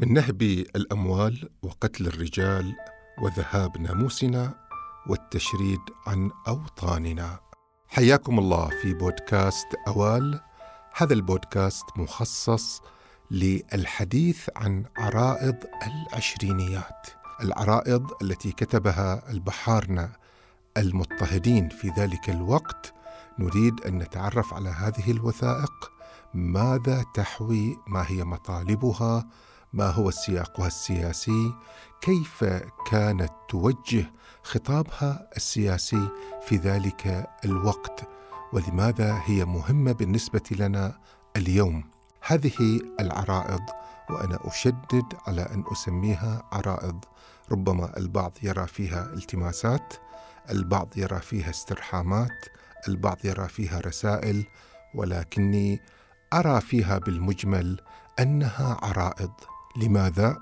من نهب الأموال وقتل الرجال وذهاب ناموسنا والتشريد عن أوطاننا. حياكم الله في بودكاست أوال. هذا البودكاست مخصص للحديث عن عرائض العشرينيات. العرائض التي كتبها البحارنه المضطهدين في ذلك الوقت نريد أن نتعرف على هذه الوثائق ماذا تحوي ما هي مطالبها ما هو سياقها السياسي؟ كيف كانت توجه خطابها السياسي في ذلك الوقت؟ ولماذا هي مهمة بالنسبة لنا اليوم؟ هذه العرائض وأنا أشدد على أن أسميها عرائض. ربما البعض يرى فيها التماسات البعض يرى فيها استرحامات البعض يرى فيها رسائل ولكني أرى فيها بالمجمل أنها عرائض. لماذا؟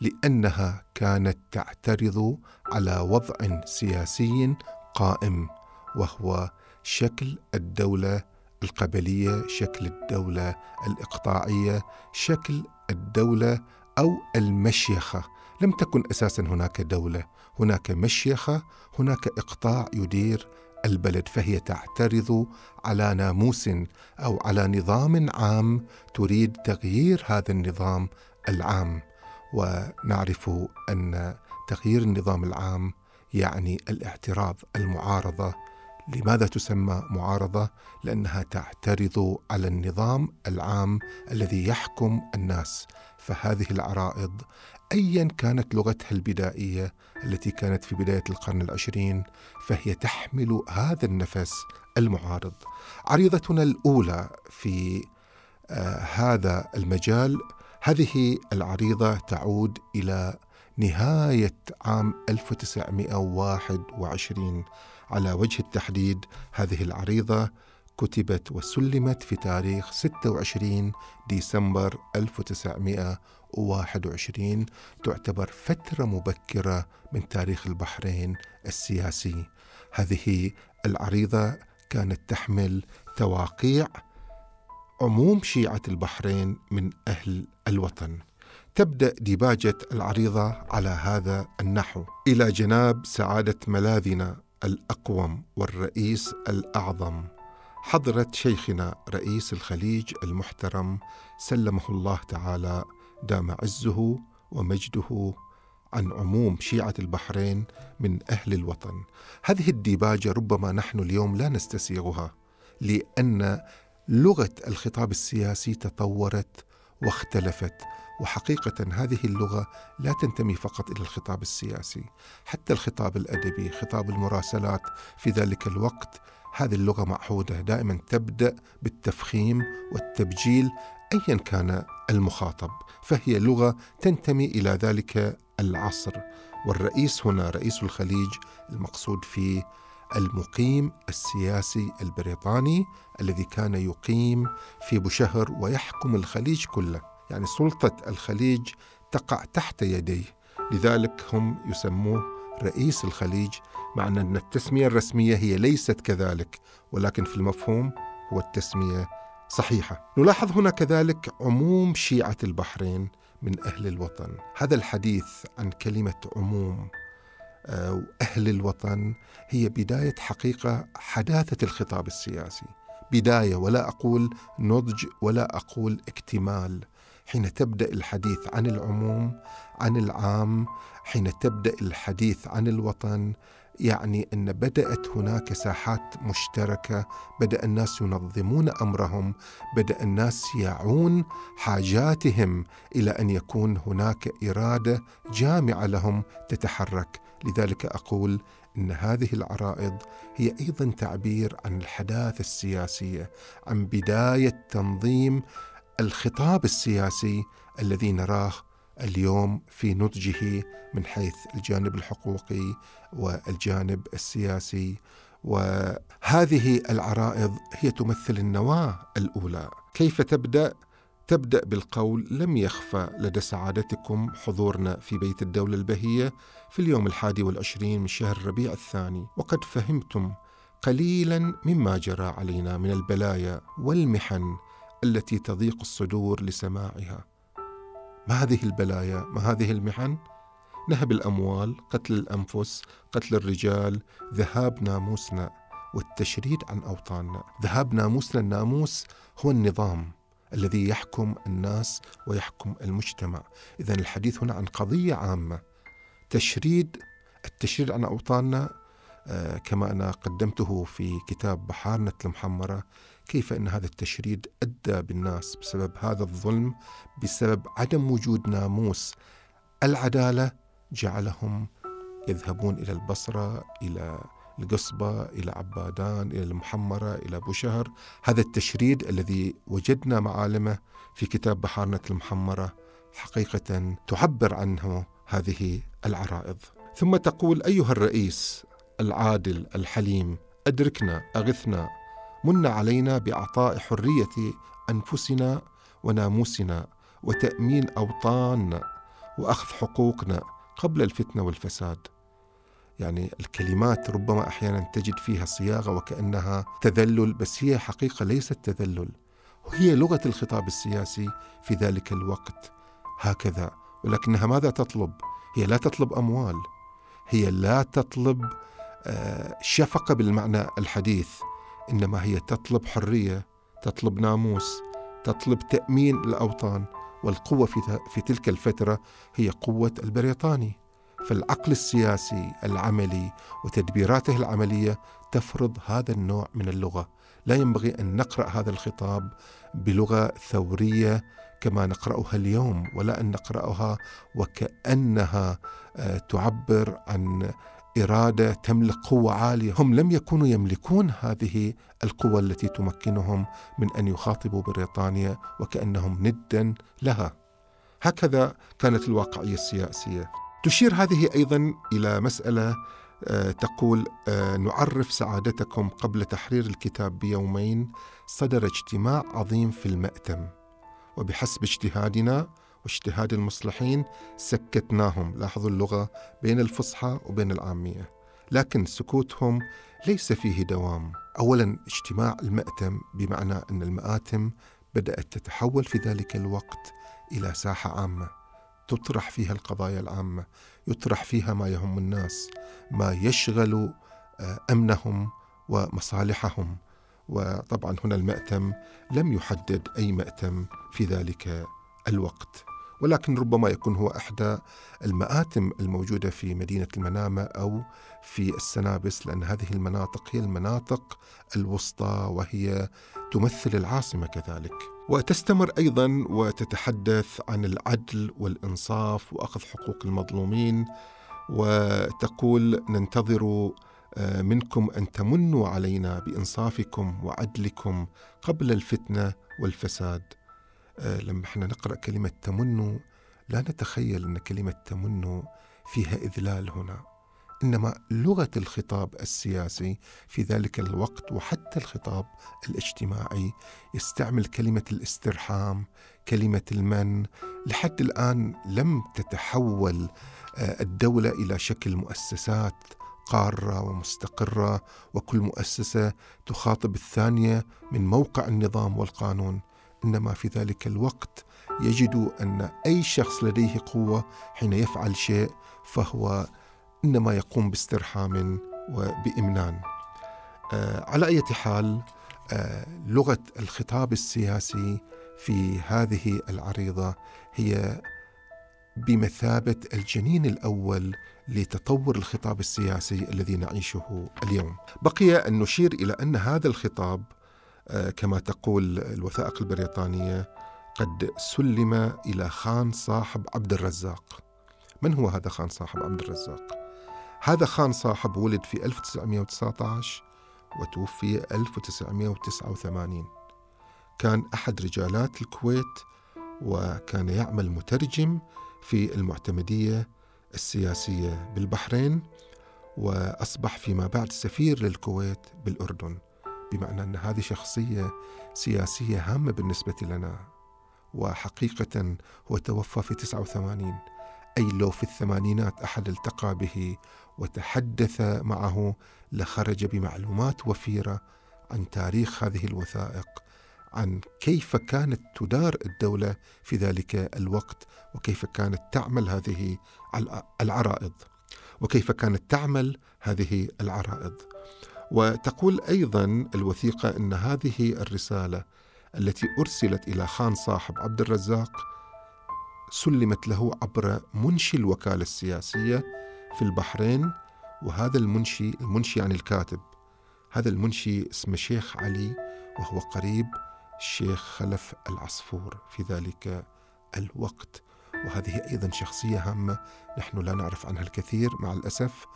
لأنها كانت تعترض على وضع سياسي قائم وهو شكل الدولة القبلية شكل الدولة الإقطاعية شكل الدولة أو المشيخة. لم تكن أساسا هناك دولة هناك مشيخة هناك إقطاع يدير البلد فهي تعترض على ناموس أو على نظام عام تريد تغيير هذا النظام العام. ونعرف أن تغيير النظام العام يعني الاعتراض المعارضة. لماذا تسمى معارضة؟ لأنها تعترض على النظام العام الذي يحكم الناس. فهذه العرائض ايا كانت لغتها البدائية التي كانت في بداية القرن العشرين فهي تحمل هذا النفس المعارض. عريضتنا الأولى في آه هذا المجال هذه العريضة تعود إلى نهاية عام 1921 على وجه التحديد هذه العريضة كتبت وسلمت في تاريخ 26 ديسمبر 1921 تعتبر فترة مبكرة من تاريخ البحرين السياسي. هذه العريضة كانت تحمل تواقيع عموم شيعة البحرين من أهل الوطن. تبدأ ديباجة العريضة على هذا النحو. إلى جناب سعادة ملاذنا الأقوم والرئيس الأعظم. حضرة شيخنا رئيس الخليج المحترم سلمه الله تعالى دام عزه ومجده عن عموم شيعة البحرين من أهل الوطن. هذه الديباجة ربما نحن اليوم لا نستسيغها لأن لغة الخطاب السياسي تطورت واختلفت. وحقيقة هذه اللغة لا تنتمي فقط إلى الخطاب السياسي حتى الخطاب الأدبي خطاب المراسلات. في ذلك الوقت هذه اللغة معهودة دائما تبدأ بالتفخيم والتبجيل ايا كان المخاطب. فهي لغة تنتمي إلى ذلك العصر. والرئيس هنا رئيس الخليج المقصود فيه المقيم السياسي البريطاني الذي كان يقيم في بوشهر ويحكم الخليج كله. يعني سلطة الخليج تقع تحت يديه. لذلك هم يسموه رئيس الخليج مع أن التسمية الرسمية هي ليست كذلك ولكن في المفهوم هو التسمية صحيحة. نلاحظ هنا كذلك عموم شيعة البحرين من أهل الوطن. هذا الحديث عن كلمة عموم. واهل الوطن هي بداية حقيقة حداثة الخطاب السياسي. بداية ولا أقول نضج ولا أقول اكتمال. حين تبدأ الحديث عن العموم عن العام حين تبدأ الحديث عن الوطن يعني أن بدأت هناك ساحات مشتركة بدأ الناس ينظمون أمرهم بدأ الناس يعون حاجاتهم إلى أن يكون هناك إرادة جامعة لهم تتحرك. لذلك أقول إن هذه العرائض هي أيضا تعبير عن الحداثة السياسية عن بداية تنظيم الخطاب السياسي الذي نراه اليوم في نضجه من حيث الجانب الحقوقي والجانب السياسي وهذه العرائض هي تمثل النواة الأولى. كيف تبدأ؟ تبدأ بالقول لم يخفى لدى سعادتكم حضورنا في بيت الدولة البهية في اليوم الحادي والعشرين من شهر ربيع الثاني. وقد فهمتم قليلا مما جرى علينا من البلايا والمحن التي تضيق الصدور لسماعها. ما هذه البلايا ما هذه المحن؟ نهب الأموال قتل الأنفس قتل الرجال ذهاب ناموسنا والتشريد عن أوطاننا. ذهاب ناموسنا الناموس هو النظام الذي يحكم الناس ويحكم المجتمع. اذا الحديث هنا عن قضية عامة. تشريد التشريد عن أوطاننا آه، كما أنا قدمته في كتاب بحارنة المحمرة كيف إن هذا التشريد أدى بالناس بسبب هذا الظلم بسبب عدم وجود ناموس؟ العدالة جعلهم يذهبون إلى البصرة إلى القصبة إلى عبادان إلى المحمرة إلى أبو شهر. هذا التشريد الذي وجدنا معالمه في كتاب بحارنة المحمرة حقيقة تعبر عنه هذه العرائض. ثم تقول أيها الرئيس العادل الحليم أدركنا أغثنا من علينا بإعطاء حرية أنفسنا وناموسنا وتأمين أوطاننا وأخذ حقوقنا قبل الفتنة والفساد. يعني الكلمات ربما أحيانا تجد فيها صياغة وكأنها تذلل بس هي حقيقة ليست تذلل. وهي لغة الخطاب السياسي في ذلك الوقت. هكذا. ولكنها ماذا تطلب؟ هي لا تطلب أموال. هي لا تطلب آه، شفقة بالمعنى الحديث. إنما هي تطلب حرية تطلب ناموس تطلب تأمين الأوطان والقوة في في تلك الفترة هي قوة البريطاني. فالعقل السياسي العملي وتدبيراته العملية تفرض هذا النوع من اللغة. لا ينبغي أن نقرأ هذا الخطاب بلغة ثورية كما نقرأها اليوم ولا أن نقرأها وكأنها آه، تعبر عن إرادة تملك قوة عالية، هم لم يكونوا يملكون هذه القوة التي تمكنهم من أن يخاطبوا بريطانيا وكأنهم ندا لها. هكذا كانت الواقعية السياسية. تشير هذه أيضا إلى مسألة آه، تقول آه، نعرف سعادتكم قبل تحرير الكتاب بيومين صدر اجتماع عظيم في المأتم وبحسب اجتهادنا واجتهاد المصلحين سكتناهم. لاحظوا اللغة بين الفصحى وبين العامية لكن سكوتهم ليس فيه دوام. أولا اجتماع المأتم بمعنى أن المآتم بدأت تتحول في ذلك الوقت إلى ساحة عامة تطرح فيها القضايا العامة يطرح فيها ما يهم الناس ما يشغل آه، أمنهم ومصالحهم. وطبعا هنا المأتم لم يحدد أي مأتم في ذلك الوقت. ولكن ربما يكون هو أحدى المآتم الموجودة في مدينة المنامة أو في السنابس لأن هذه المناطق هي المناطق الوسطى وهي تمثل العاصمة كذلك. وتستمر أيضا وتتحدث عن العدل والإنصاف وأخذ حقوق المظلومين وتقول ننتظر آه، منكم أن تمنوا علينا بإنصافكم وعدلكم قبل الفتنة والفساد لما إحنا نقرأ كلمة تمن لا نتخيل أن كلمة تمن فيها إذلال هنا. إنما لغة الخطاب السياسي في ذلك الوقت وحتى الخطاب الاجتماعي يستعمل كلمة الاسترحام كلمة المن. لحد الآن لم تتحول آه، الدولة إلى شكل مؤسسات قارة ومستقرة وكل مؤسسة تخاطب الثانية من موقع النظام والقانون. إنما في ذلك الوقت يجد أن أي شخص لديه قوة حين يفعل شيء فهو إنما يقوم باسترحام وبإمنان. آه على أي حال آه لغة الخطاب السياسي في هذه العريضة هي بمثابة الجنين الأول لتطور الخطاب السياسي الذي نعيشه اليوم. بقي أن نشير إلى أن هذا الخطاب كما تقول الوثائق البريطانية قد سلم إلى خان صاحب عبد الرزاق. من هو هذا خان صاحب عبد الرزاق؟ هذا خان صاحب ولد في 1919 وتوفي 1989 كان أحد رجالات الكويت وكان يعمل مترجم في المعتمدية السياسية بالبحرين وأصبح فيما بعد سفير للكويت بالأردن. بمعنى أن هذه شخصية سياسية هامة بالنسبة لنا وحقيقة هو توفى في 89 أي لو في الثمانينات أحد التقى به وتحدث معه لخرج بمعلومات وفيرة عن تاريخ هذه الوثائق عن كيف كانت تدار الدولة في ذلك الوقت وكيف كانت تعمل هذه العرائض وكيف كانت تعمل هذه العرائض. وتقول أيضا الوثيقة إن هذه الرسالة التي أرسلت إلى خان صاحب عبد الرزاق سلمت له عبر منشي الوكالة السياسية في البحرين وهذا المنشي المنشي يعني الكاتب هذا المنشي اسمه شيخ علي وهو قريب الشيخ خلف العصفور في ذلك الوقت. وهذه أيضا شخصية هامة نحن لا نعرف عنها الكثير مع الأسف.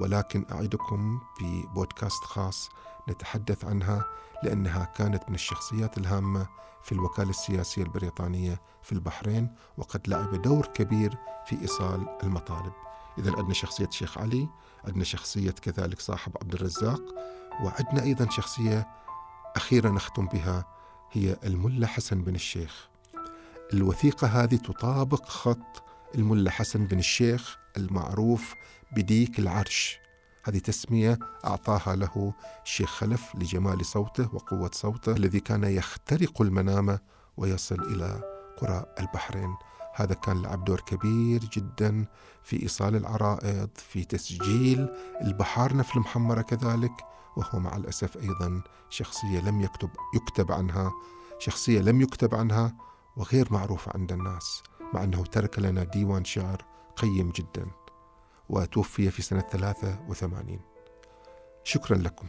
ولكن أعدكم ببودكاست خاص نتحدث عنها لأنها كانت من الشخصيات الهامة في الوكالة السياسية البريطانية في البحرين وقد لعب دور كبير في إيصال المطالب. اذا عندنا شخصية الشيخ علي، عندنا شخصية كذلك صاحب عبد الرزاق، وعندنا أيضا شخصية اخيره نختم بها هي الملا حسن بن الشيخ. الوثيقة هذه تطابق خط الملا حسن بن الشيخ المعروف بديك العرش. هذه تسمية أعطاها له الشيخ خلف لجمال صوته وقوة صوته الذي كان يخترق المنامة ويصل إلى قرى البحرين. هذا كان لعب دور كبير جدا في إيصال العرائض في تسجيل البحارنة في المحمرة كذلك وهو مع الأسف أيضا شخصية لم يكتب يكتب عنها شخصية لم يكتب عنها وغير معروفة عند الناس. مع أنه ترك لنا ديوان شعر قيم جدا وتوفي في سنة 83 شكرا لكم.